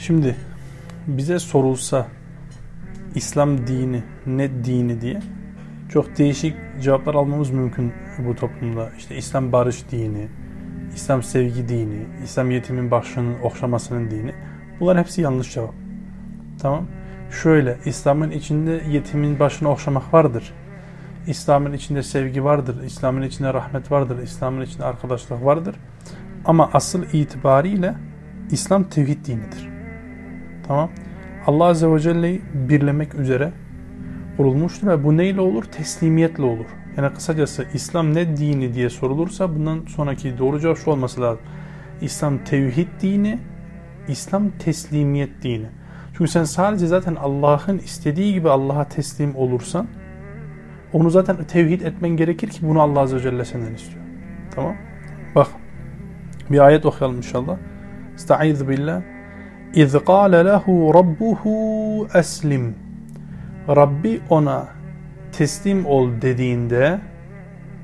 Şimdi bize sorulsa İslam dini ne dini diye çok değişik cevaplar almamız mümkün bu toplumda. İşte İslam barış dini, İslam sevgi dini, İslam yetimin başının okşamasının dini. Bunlar hepsi yanlış cevap. Tamam. Şöyle İslam'ın içinde yetimin başını okşamak vardır. İslam'ın içinde sevgi vardır. İslam'ın içinde rahmet vardır. İslam'ın içinde arkadaşlık vardır. Ama asıl itibariyle İslam tevhid dinidir. Tamam. Allah Azze ve Celle'yi birlemek üzere kurulmuştur ve bu neyle olur? Teslimiyetle olur. Yani kısacası İslam ne dini diye sorulursa bundan sonraki doğru cevap şu olması lazım. İslam tevhid dini, İslam teslimiyet dini. Çünkü sen sadece zaten Allah'ın istediği gibi Allah'a teslim olursan onu zaten tevhid etmen gerekir ki bunu Allah Azze ve Celle senden istiyor. Tamam? Bak bir ayet okuyalım inşallah. Estaizu billah. İz qâle lehu rabbuhu eslim. Rabbi ona teslim ol dediğinde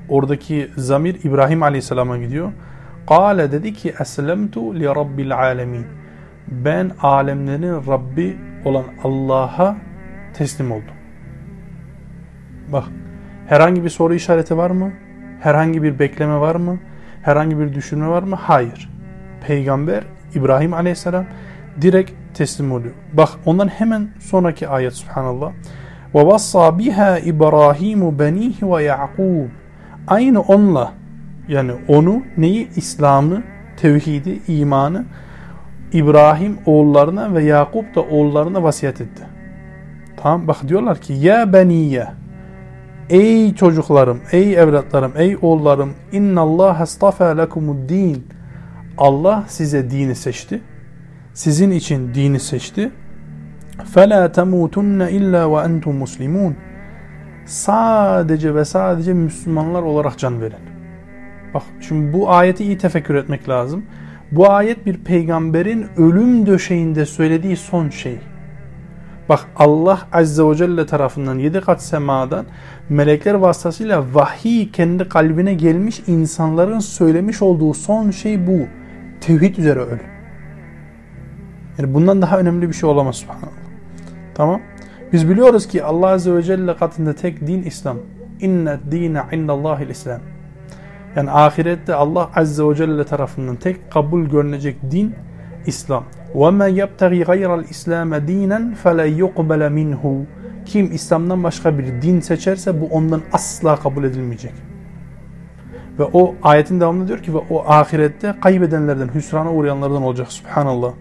oradaki zamir İbrahim Aleyhisselam'a gidiyor. Kale dedi ki eslemtu li rabbil alemin. Ben alemlerin Rabbi olan Allah'a teslim oldum. Bak herhangi bir soru işareti var mı? Herhangi bir bekleme var mı? Herhangi bir düşünme var mı? Hayır. Peygamber İbrahim Aleyhisselam direkt teslim oluyor. Bak ondan hemen sonraki ayet subhanallah. Ve vassa biha İbrahim benihi ve Yaqub. Aynı onunla yani onu neyi İslam'ı, tevhidi, imanı İbrahim oğullarına ve Yakup da oğullarına vasiyet etti. Tamam bak diyorlar ki ya beniye Ey çocuklarım, ey evlatlarım, ey oğullarım inna Allah astafa lekumud din. Allah size dini seçti Sizin için dini seçti. فَلَا تَمُوتُنَّ اِلَّا وَاَنْتُمْ مُسْلِمُونَ Sadece ve sadece Müslümanlar olarak can verin. Bak şimdi bu ayeti iyi tefekkür etmek lazım. Bu ayet bir peygamberin ölüm döşeğinde söylediği son şey. Bak Allah Azze ve Celle tarafından yedi kat semadan melekler vasıtasıyla vahiy kendi kalbine gelmiş insanların söylemiş olduğu son şey bu. Tevhid üzere öl. Yani bundan daha önemli bir şey olamaz subhanallah. Tamam. Biz biliyoruz ki Allah Azze ve Celle katında tek din İslam. İnne dine indallahil İslam. Yani ahirette Allah Azze ve Celle tarafından tek kabul görünecek din İslam. وَمَا يَبْتَغِي غَيْرَ الْإِسْلَامَ دِينًا فَلَا يُقْبَلَ مِنْهُ Kim İslam'dan başka bir din seçerse bu ondan asla kabul edilmeyecek. Ve o ayetin devamında diyor ki ve o ahirette kaybedenlerden, hüsrana uğrayanlardan olacak. Subhanallah.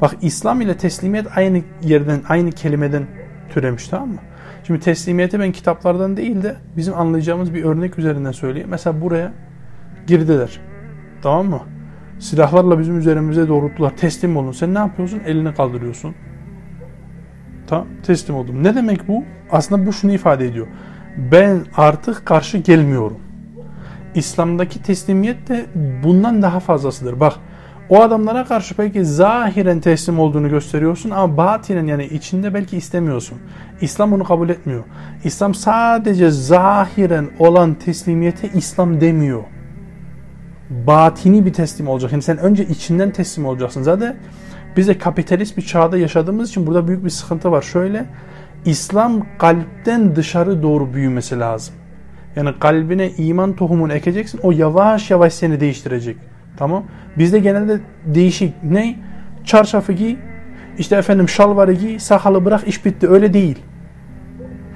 Bak İslam ile teslimiyet aynı yerden, aynı kelimeden türemiş tamam mı? Şimdi teslimiyeti ben kitaplardan değil de bizim anlayacağımız bir örnek üzerinden söyleyeyim. Mesela buraya girdiler. Tamam mı? Silahlarla bizim üzerimize doğrulttular. Teslim olun. Sen ne yapıyorsun? Elini kaldırıyorsun. Tamam. Teslim oldum. Ne demek bu? Aslında bu şunu ifade ediyor. Ben artık karşı gelmiyorum. İslam'daki teslimiyet de bundan daha fazlasıdır. Bak o adamlara karşı belki zahiren teslim olduğunu gösteriyorsun ama batinen yani içinde belki istemiyorsun. İslam bunu kabul etmiyor. İslam sadece zahiren olan teslimiyete İslam demiyor. Batini bir teslim olacak. Yani sen önce içinden teslim olacaksın. Zaten biz de kapitalist bir çağda yaşadığımız için burada büyük bir sıkıntı var. Şöyle İslam kalpten dışarı doğru büyümesi lazım. Yani kalbine iman tohumunu ekeceksin. O yavaş yavaş seni değiştirecek. Tamam. Bizde genelde değişik. Ne? Çarşafı giy, işte efendim şalvarı giy, sakalı bırak, iş bitti. Öyle değil.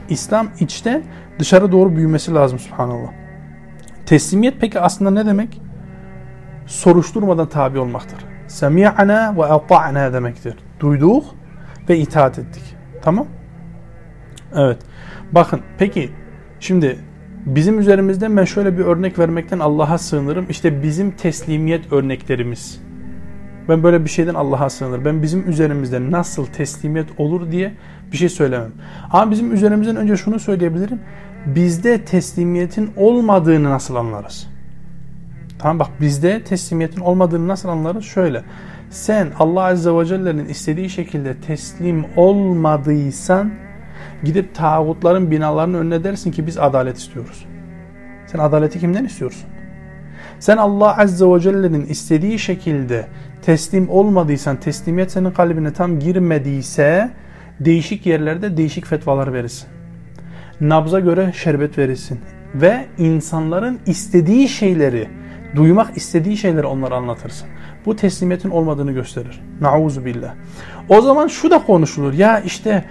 İslam içten dışarı doğru büyümesi lazım subhanallah. Teslimiyet peki aslında ne demek? Soruşturmadan tabi olmaktır. Semi'ana ve ata'na demektir. Duyduk ve itaat ettik. Tamam? Evet. Bakın peki şimdi Bizim üzerimizde ben şöyle bir örnek vermekten Allah'a sığınırım. İşte bizim teslimiyet örneklerimiz. Ben böyle bir şeyden Allah'a sığınırım. Ben bizim üzerimizde nasıl teslimiyet olur diye bir şey söylemem. Ama bizim üzerimizden önce şunu söyleyebilirim. Bizde teslimiyetin olmadığını nasıl anlarız? Tamam bak bizde teslimiyetin olmadığını nasıl anlarız? Şöyle. Sen Allah Azze ve Celle'nin istediği şekilde teslim olmadıysan Gidip tağutların binalarının önüne dersin ki biz adalet istiyoruz. Sen adaleti kimden istiyorsun? Sen Allah Azze ve Celle'nin istediği şekilde teslim olmadıysan, teslimiyet senin kalbine tam girmediyse değişik yerlerde değişik fetvalar verirsin. Nabza göre şerbet verirsin. Ve insanların istediği şeyleri, duymak istediği şeyleri onlara anlatırsın. Bu teslimiyetin olmadığını gösterir. Nauzu billah. O zaman şu da konuşulur. Ya işte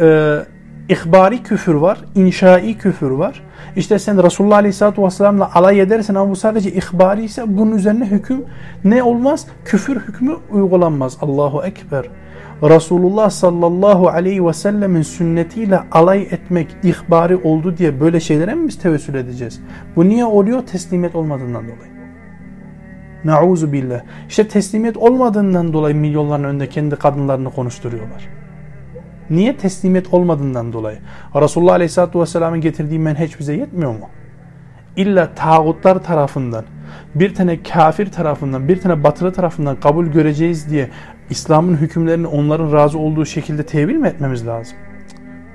e, ihbari küfür var, inşai küfür var. İşte sen Resulullah Aleyhisselatü Vesselam'la alay edersen ama bu sadece ihbari ise bunun üzerine hüküm ne olmaz? Küfür hükmü uygulanmaz. Allahu Ekber. Resulullah sallallahu aleyhi ve sellemin sünnetiyle alay etmek ihbari oldu diye böyle şeylere mi biz tevessül edeceğiz? Bu niye oluyor? Teslimiyet olmadığından dolayı. Nauzu billah. İşte teslimiyet olmadığından dolayı milyonların önünde kendi kadınlarını konuşturuyorlar. Niye teslimiyet olmadığından dolayı? Resulullah Aleyhisselatü Vesselam'ın getirdiği menheç bize yetmiyor mu? İlla tağutlar tarafından, bir tane kafir tarafından, bir tane batılı tarafından kabul göreceğiz diye İslam'ın hükümlerini onların razı olduğu şekilde tevil mi etmemiz lazım?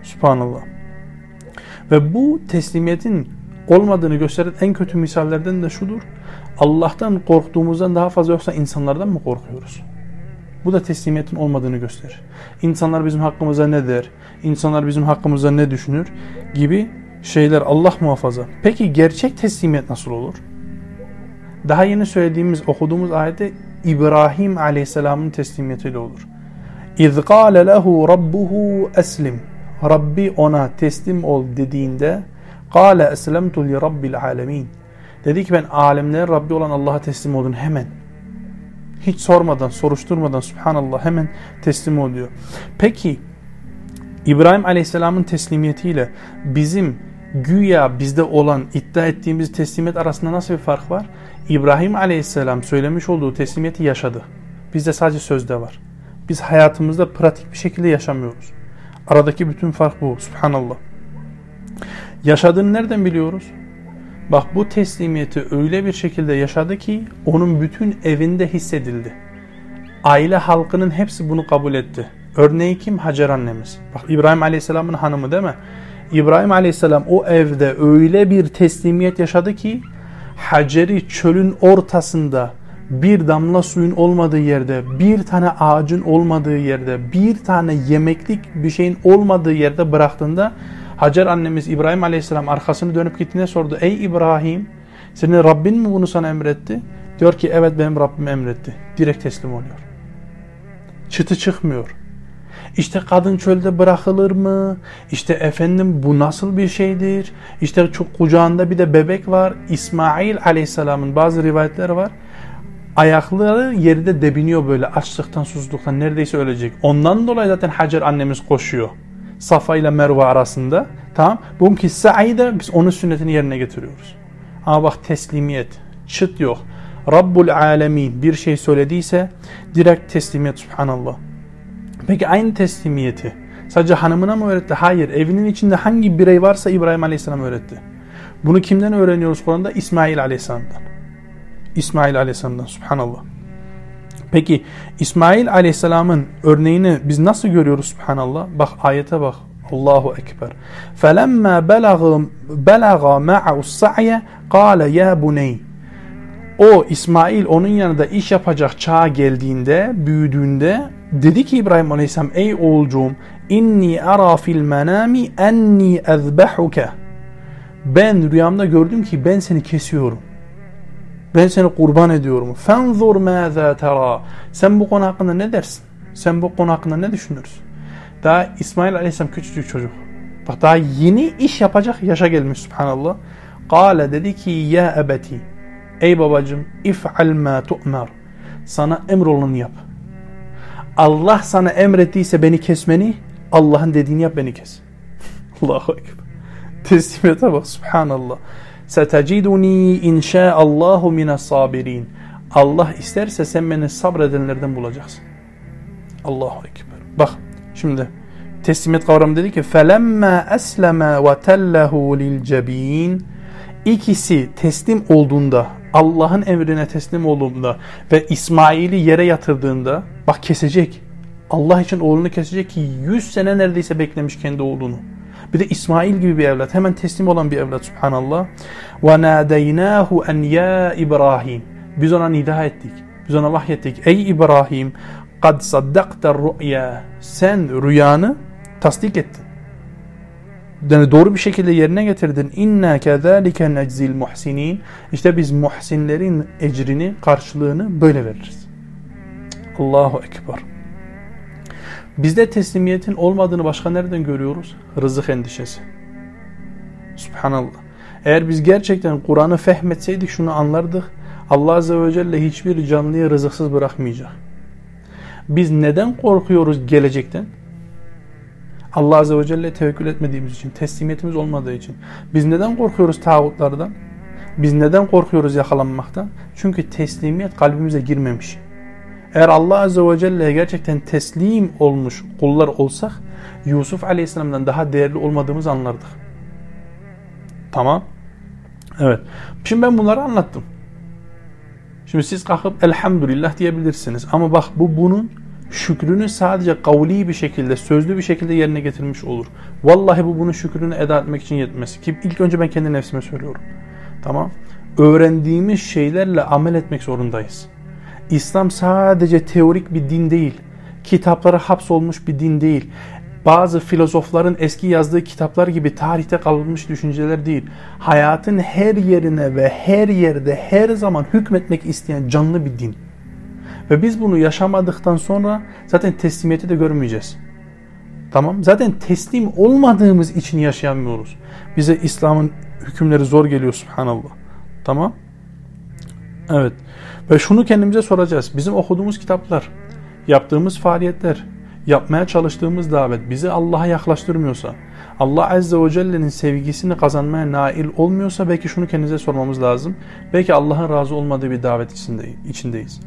Subhanallah. Ve bu teslimiyetin olmadığını gösteren en kötü misallerden de şudur. Allah'tan korktuğumuzdan daha fazla yoksa insanlardan mı korkuyoruz? Bu da teslimiyetin olmadığını gösterir. İnsanlar bizim hakkımıza ne der? İnsanlar bizim hakkımıza ne düşünür? Gibi şeyler Allah muhafaza. Peki gerçek teslimiyet nasıl olur? Daha yeni söylediğimiz, okuduğumuz ayette İbrahim Aleyhisselam'ın teslimiyetiyle olur. İz قَالَ لَهُ رَبُّهُ أَسْلِمْ Rabbi ona teslim ol dediğinde قَالَ أَسْلَمْتُ لِرَبِّ الْعَالَمِينَ Dedi ki ben alemlerin Rabbi olan Allah'a teslim oldum hemen. Hiç sormadan, soruşturmadan subhanallah hemen teslim oluyor. Peki İbrahim Aleyhisselam'ın teslimiyetiyle bizim güya bizde olan iddia ettiğimiz teslimiyet arasında nasıl bir fark var? İbrahim Aleyhisselam söylemiş olduğu teslimiyeti yaşadı. Bizde sadece sözde var. Biz hayatımızda pratik bir şekilde yaşamıyoruz. Aradaki bütün fark bu. Subhanallah. Yaşadığını nereden biliyoruz? Bak bu teslimiyeti öyle bir şekilde yaşadı ki onun bütün evinde hissedildi. Aile halkının hepsi bunu kabul etti. Örneği kim? Hacer annemiz. Bak İbrahim Aleyhisselam'ın hanımı değil mi? İbrahim Aleyhisselam o evde öyle bir teslimiyet yaşadı ki Hacer'i çölün ortasında bir damla suyun olmadığı yerde, bir tane ağacın olmadığı yerde, bir tane yemeklik bir şeyin olmadığı yerde bıraktığında Hacer annemiz İbrahim Aleyhisselam arkasını dönüp gittiğinde sordu. Ey İbrahim senin Rabbin mi bunu sana emretti? Diyor ki evet benim Rabbim emretti. Direkt teslim oluyor. Çıtı çıkmıyor. İşte kadın çölde bırakılır mı? İşte efendim bu nasıl bir şeydir? İşte çok kucağında bir de bebek var. İsmail aleyhisselamın bazı rivayetler var. Ayakları yerde debiniyor böyle açlıktan susuzluktan neredeyse ölecek. Ondan dolayı zaten Hacer annemiz koşuyor. Safa ile Merve arasında. Tamam. Bugünkü sa'ide biz onun sünnetini yerine getiriyoruz. Ama bak teslimiyet. Çıt yok. Rabbul alemin bir şey söylediyse direkt teslimiyet subhanallah. Peki aynı teslimiyeti sadece hanımına mı öğretti? Hayır. Evinin içinde hangi birey varsa İbrahim Aleyhisselam öğretti. Bunu kimden öğreniyoruz Kur'an'da? İsmail Aleyhisselam'dan. İsmail Aleyhisselam'dan. Subhanallah. Peki İsmail Aleyhisselam'ın örneğini biz nasıl görüyoruz subhanallah? Bak ayete bak. Allahu Ekber. فَلَمَّا بَلَغَ مَعَهُ السَّعْيَ قَالَ يَا بُنَيْ O İsmail onun yanında iş yapacak çağa geldiğinde, büyüdüğünde dedi ki İbrahim Aleyhisselam ey oğulcuğum inni ara fil menami enni ezbehuke ben rüyamda gördüm ki ben seni kesiyorum. Ben seni kurban ediyorum. Fenzur mâzâ tera. Sen bu konu hakkında ne dersin? Sen bu konu hakkında ne düşünürsün? Daha İsmail Aleyhisselam küçücük çocuk. Bak daha yeni iş yapacak yaşa gelmiş subhanallah. Kale dedi ki ya ebeti. Ey babacım if'al ma tu'mer. Sana emrolunu yap. Allah sana emrettiyse beni kesmeni Allah'ın dediğini yap beni kes. Allahu Ekber. Teslimiyete bak subhanallah. Seteciduni inşaallahu mines sabirin. Allah isterse sen beni sabredenlerden bulacaksın. Allahu Ekber. Bak şimdi teslimiyet kavramı dedi ki felemma esleme ve tellehu lil cebin ikisi teslim olduğunda Allah'ın emrine teslim olduğunda ve İsmail'i yere yatırdığında bak kesecek. Allah için oğlunu kesecek ki 100 sene neredeyse beklemiş kendi oğlunu. Bir de İsmail gibi bir evlat. Hemen teslim olan bir evlat subhanallah. وَنَادَيْنَاهُ اَنْ يَا İbrahim. Biz ona nida ettik. Biz ona vahyettik. Ey İbrahim kad saddakta ru'ya sen rüyanı tasdik ettin. Yani doğru bir şekilde yerine getirdin. İnna kezalike neczil muhsinin. İşte biz muhsinlerin ecrini, karşılığını böyle veririz. Allahu ekber. Bizde teslimiyetin olmadığını başka nereden görüyoruz? Rızık endişesi. Subhanallah. Eğer biz gerçekten Kur'an'ı fehmetseydik şunu anlardık. Allah Azze ve Celle hiçbir canlıyı rızıksız bırakmayacak. Biz neden korkuyoruz gelecekten? Allah Azze ve Celle tevekkül etmediğimiz için, teslimiyetimiz olmadığı için. Biz neden korkuyoruz tağutlardan? Biz neden korkuyoruz yakalanmaktan? Çünkü teslimiyet kalbimize girmemiş. Eğer Allah Azze ve Celle'ye gerçekten teslim olmuş kullar olsak Yusuf Aleyhisselam'dan daha değerli olmadığımızı anlardık. Tamam. Evet. Şimdi ben bunları anlattım. Şimdi siz kalkıp elhamdülillah diyebilirsiniz. Ama bak bu bunun şükrünü sadece kavli bir şekilde, sözlü bir şekilde yerine getirmiş olur. Vallahi bu bunun şükrünü eda etmek için yetmez. Ki ilk önce ben kendi nefsime söylüyorum. Tamam. Öğrendiğimiz şeylerle amel etmek zorundayız. İslam sadece teorik bir din değil. Kitaplara hapsolmuş bir din değil. Bazı filozofların eski yazdığı kitaplar gibi tarihte kalmış düşünceler değil. Hayatın her yerine ve her yerde her zaman hükmetmek isteyen canlı bir din. Ve biz bunu yaşamadıktan sonra zaten teslimiyeti de görmeyeceğiz. Tamam. Zaten teslim olmadığımız için yaşayamıyoruz. Bize İslam'ın hükümleri zor geliyor subhanallah. Tamam. Evet. Ve şunu kendimize soracağız. Bizim okuduğumuz kitaplar, yaptığımız faaliyetler, yapmaya çalıştığımız davet bizi Allah'a yaklaştırmıyorsa, Allah Azze ve Celle'nin sevgisini kazanmaya nail olmuyorsa belki şunu kendimize sormamız lazım. Belki Allah'ın razı olmadığı bir davet içindeyiz.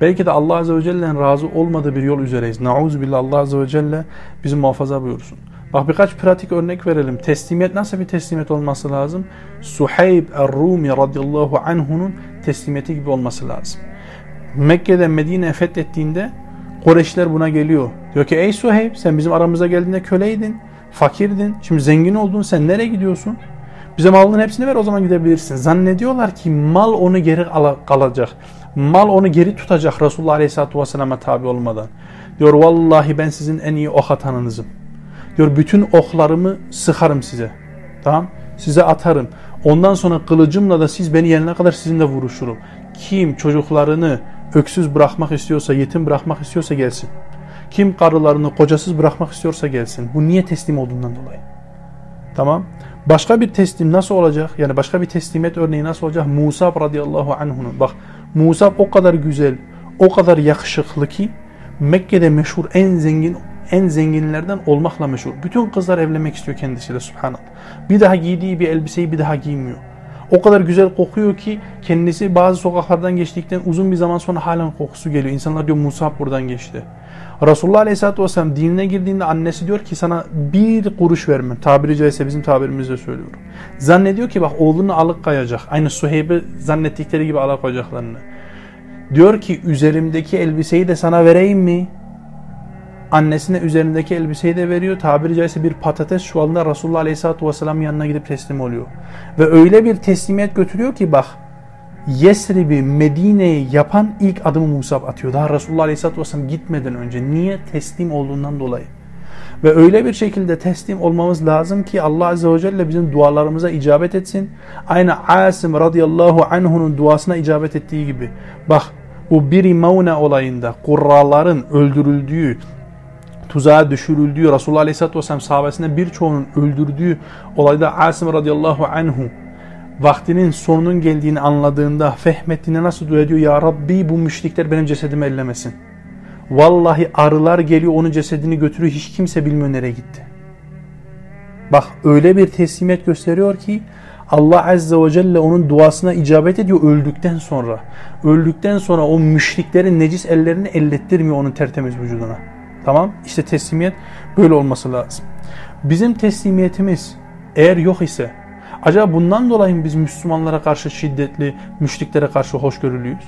Belki de Allah Azze ve Celle'nin razı olmadığı bir yol üzereyiz. Nauzubillah Allah Azze ve Celle bizi muhafaza buyursun. Bak birkaç pratik örnek verelim. Teslimiyet nasıl bir teslimiyet olması lazım? Suheyb er-Rumi radıyallahu anh'unun teslimiyeti gibi olması lazım. Mekke'de Medine fethettiğinde Kureyşler buna geliyor. Diyor ki ey Suheyb sen bizim aramıza geldiğinde köleydin, fakirdin, şimdi zengin oldun sen nereye gidiyorsun? Bize malının hepsini ver o zaman gidebilirsin. Zannediyorlar ki mal onu geri kalacak. Mal onu geri tutacak Resulullah Aleyhisselatü Vesselam'a tabi olmadan. Diyor vallahi ben sizin en iyi ok atanınızım. Diyor bütün oklarımı sıkarım size. Tamam Size atarım. Ondan sonra kılıcımla da siz beni yenene kadar sizinle vuruşurum. Kim çocuklarını öksüz bırakmak istiyorsa, yetim bırakmak istiyorsa gelsin. Kim karılarını kocasız bırakmak istiyorsa gelsin. Bu niye teslim olduğundan dolayı. Tamam. Başka bir teslim nasıl olacak? Yani başka bir teslimiyet örneği nasıl olacak? Musa radıyallahu anh'unun. Bak Musa o kadar güzel, o kadar yakışıklı ki Mekke'de meşhur en zengin en zenginlerden olmakla meşhur. Bütün kızlar evlenmek istiyor kendisiyle subhanallah. Bir daha giydiği bir elbiseyi bir daha giymiyor. O kadar güzel kokuyor ki kendisi bazı sokaklardan geçtikten uzun bir zaman sonra halen kokusu geliyor. İnsanlar diyor Musa buradan geçti. Resulullah Aleyhisselatü Vesselam dinine girdiğinde annesi diyor ki sana bir kuruş vermem. Tabiri caizse bizim tabirimizle söylüyorum. Zannediyor ki bak oğlunu alıp kayacak. Aynı Suheyb'i zannettikleri gibi alıp kayacaklarını. Diyor ki üzerimdeki elbiseyi de sana vereyim mi? Annesine üzerindeki elbiseyi de veriyor. Tabiri caizse bir patates çuvalında Resulullah Aleyhisselatü Vesselam yanına gidip teslim oluyor. Ve öyle bir teslimiyet götürüyor ki bak Yesrib'i Medine'yi yapan ilk adımı Musab atıyor. Daha Resulullah Aleyhisselatü Vesselam gitmeden önce. Niye? Teslim olduğundan dolayı. Ve öyle bir şekilde teslim olmamız lazım ki Allah Azze ve Celle bizim dualarımıza icabet etsin. Aynı Asim radıyallahu anh'unun duasına icabet ettiği gibi. Bak bu Biri Mauna olayında kurraların öldürüldüğü, tuzağa düşürüldüğü, Resulullah Aleyhisselatü Vesselam sahabesinden birçoğunun öldürdüğü olayda Asim radıyallahu anhu vaktinin sonunun geldiğini anladığında, fehmettiğinde nasıl dua ediyor? Ya Rabbi bu müşrikler benim cesedimi ellemesin. Vallahi arılar geliyor onun cesedini götürüyor hiç kimse bilmiyor nereye gitti. Bak öyle bir teslimiyet gösteriyor ki Allah Azze ve Celle onun duasına icabet ediyor öldükten sonra. Öldükten sonra o müşriklerin necis ellerini ellettirmiyor onun tertemiz vücuduna. Tamam işte teslimiyet böyle olması lazım. Bizim teslimiyetimiz eğer yok ise acaba bundan dolayı mı biz Müslümanlara karşı şiddetli, müşriklere karşı hoşgörülüyüz?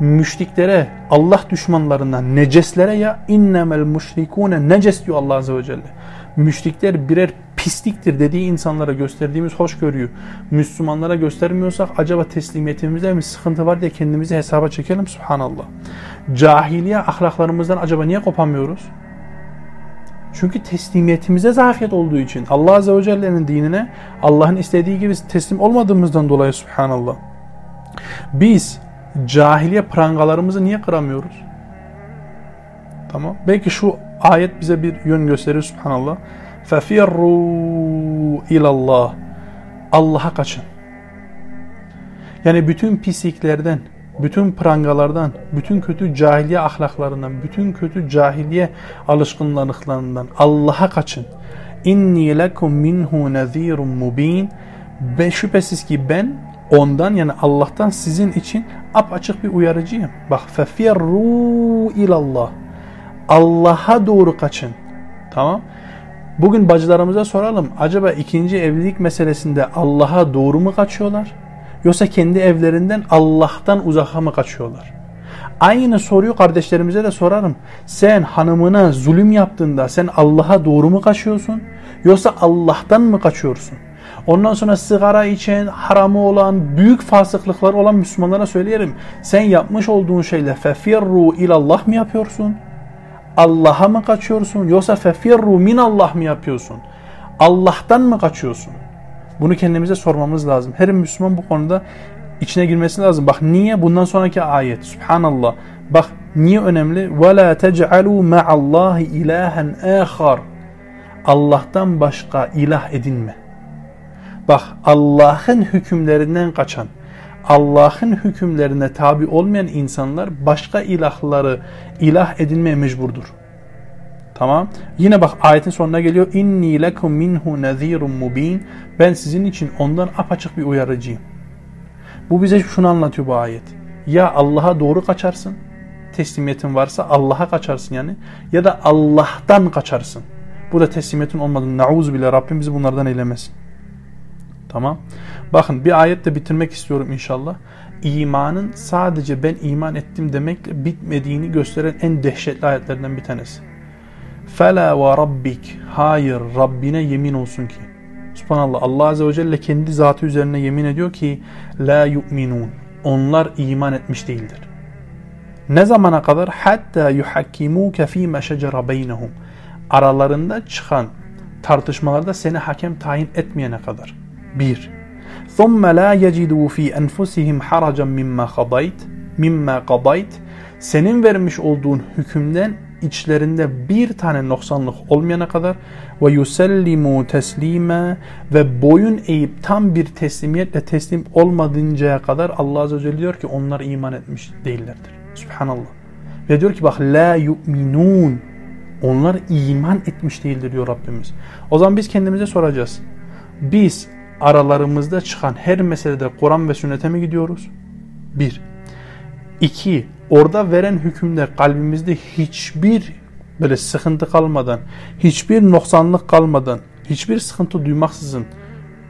Müşriklere, Allah düşmanlarına, neceslere ya innemel müşrikune neces diyor Allah Azze ve Celle. Müşrikler birer pisliktir dediği insanlara gösterdiğimiz hoşgörüyü Müslümanlara göstermiyorsak acaba teslimiyetimizde mi sıkıntı var diye kendimizi hesaba çekelim subhanallah. Cahiliye ahlaklarımızdan acaba niye kopamıyoruz? Çünkü teslimiyetimize zafiyet olduğu için Allah Azze ve Celle'nin dinine Allah'ın istediği gibi teslim olmadığımızdan dolayı subhanallah. Biz cahiliye prangalarımızı niye kıramıyoruz? Tamam. Belki şu ayet bize bir yön gösterir subhanallah. Fefirru ilallah. Allah'a kaçın. Yani bütün pisliklerden, bütün prangalardan, bütün kötü cahiliye ahlaklarından, bütün kötü cahiliye alışkınlıklarından Allah'a kaçın. İnni lekum minhu nezirun mubin. Ve şüphesiz ki ben ondan yani Allah'tan sizin için apaçık bir uyarıcıyım. Bak fefirru ilallah. Allah'a doğru kaçın. Tamam. Bugün bacılarımıza soralım. Acaba ikinci evlilik meselesinde Allah'a doğru mu kaçıyorlar? Yoksa kendi evlerinden Allah'tan uzaka mı kaçıyorlar? Aynı soruyu kardeşlerimize de sorarım. Sen hanımına zulüm yaptığında sen Allah'a doğru mu kaçıyorsun? Yoksa Allah'tan mı kaçıyorsun? Ondan sonra sigara içen, haramı olan, büyük fasıklıklar olan Müslümanlara söyleyelim. Sen yapmış olduğun şeyle fefirru ilallah mı yapıyorsun? Allah'a mı kaçıyorsun yoksa fefirru min Allah mı yapıyorsun? Allah'tan mı kaçıyorsun? Bunu kendimize sormamız lazım. Her Müslüman bu konuda içine girmesi lazım. Bak niye bundan sonraki ayet subhanallah. Bak niye önemli? Ve la tec'alu ma'allahi ilahen ahar. Allah'tan başka ilah edinme. Bak Allah'ın hükümlerinden kaçan, Allah'ın hükümlerine tabi olmayan insanlar başka ilahları ilah edinmeye mecburdur. Tamam. Yine bak ayetin sonuna geliyor. İnni lekum minhu nezirun mubin. Ben sizin için ondan apaçık bir uyarıcıyım. Bu bize şunu anlatıyor bu ayet. Ya Allah'a doğru kaçarsın. Teslimiyetin varsa Allah'a kaçarsın yani. Ya da Allah'tan kaçarsın. Bu da teslimiyetin olmadığını. Nauzu bile Rabbim bizi bunlardan eylemesin. Tamam. Bakın bir ayetle bitirmek istiyorum inşallah. İmanın sadece ben iman ettim demekle bitmediğini gösteren en dehşetli ayetlerden bir tanesi. Fela ve rabbik. Hayır Rabbine yemin olsun ki. Subhanallah Allah Azze ve Celle kendi zatı üzerine yemin ediyor ki La yu'minun. Onlar iman etmiş değildir. Ne zamana kadar? Hatta yuhakkimuke fîme şecere beynehum. Aralarında çıkan tartışmalarda seni hakem tayin etmeyene kadar. 1. ثُمَّ لَا يَجِدُوا ف۪ي أَنْفُسِهِمْ حَرَجًا مِمَّا قَضَيْتِ مِمَّا قَضَيْتِ Senin vermiş olduğun hükümden içlerinde bir tane noksanlık olmayana kadar ve yusellimu teslime ve boyun eğip tam bir teslimiyetle teslim olmadıncaya kadar Allah Azze ve Celle diyor ki onlar iman etmiş değillerdir. Subhanallah. Ve diyor ki bak la yu'minun onlar iman etmiş değildir diyor Rabbimiz. O zaman biz kendimize soracağız. Biz aralarımızda çıkan her meselede Kur'an ve sünnete mi gidiyoruz? Bir. İki. Orada veren hükümde kalbimizde hiçbir böyle sıkıntı kalmadan, hiçbir noksanlık kalmadan, hiçbir sıkıntı duymaksızın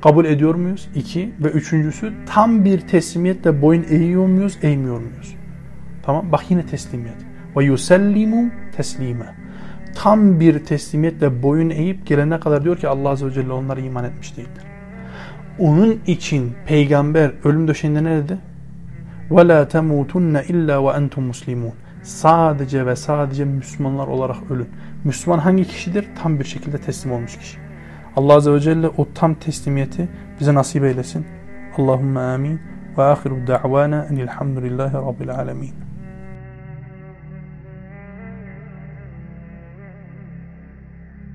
kabul ediyor muyuz? İki. Ve üçüncüsü tam bir teslimiyetle boyun eğiyor muyuz, eğmiyor muyuz? Tamam. Bak yine teslimiyet. Ve yusellimu teslime. Tam bir teslimiyetle boyun eğip gelene kadar diyor ki Allah Azze ve Celle onlara iman etmiş değildir. Onun için peygamber ölüm döşeğinde ne dedi? وَلَا تَمُوتُنَّ اِلَّا وَاَنْتُمْ مُسْلِمُونَ Sadece ve sadece Müslümanlar olarak ölün. Müslüman hangi kişidir? Tam bir şekilde teslim olmuş kişi. Allah Azze ve Celle o tam teslimiyeti bize nasip eylesin. Allahümme amin. Ve ahiru da'vana enilhamdülillahi rabbil alemin.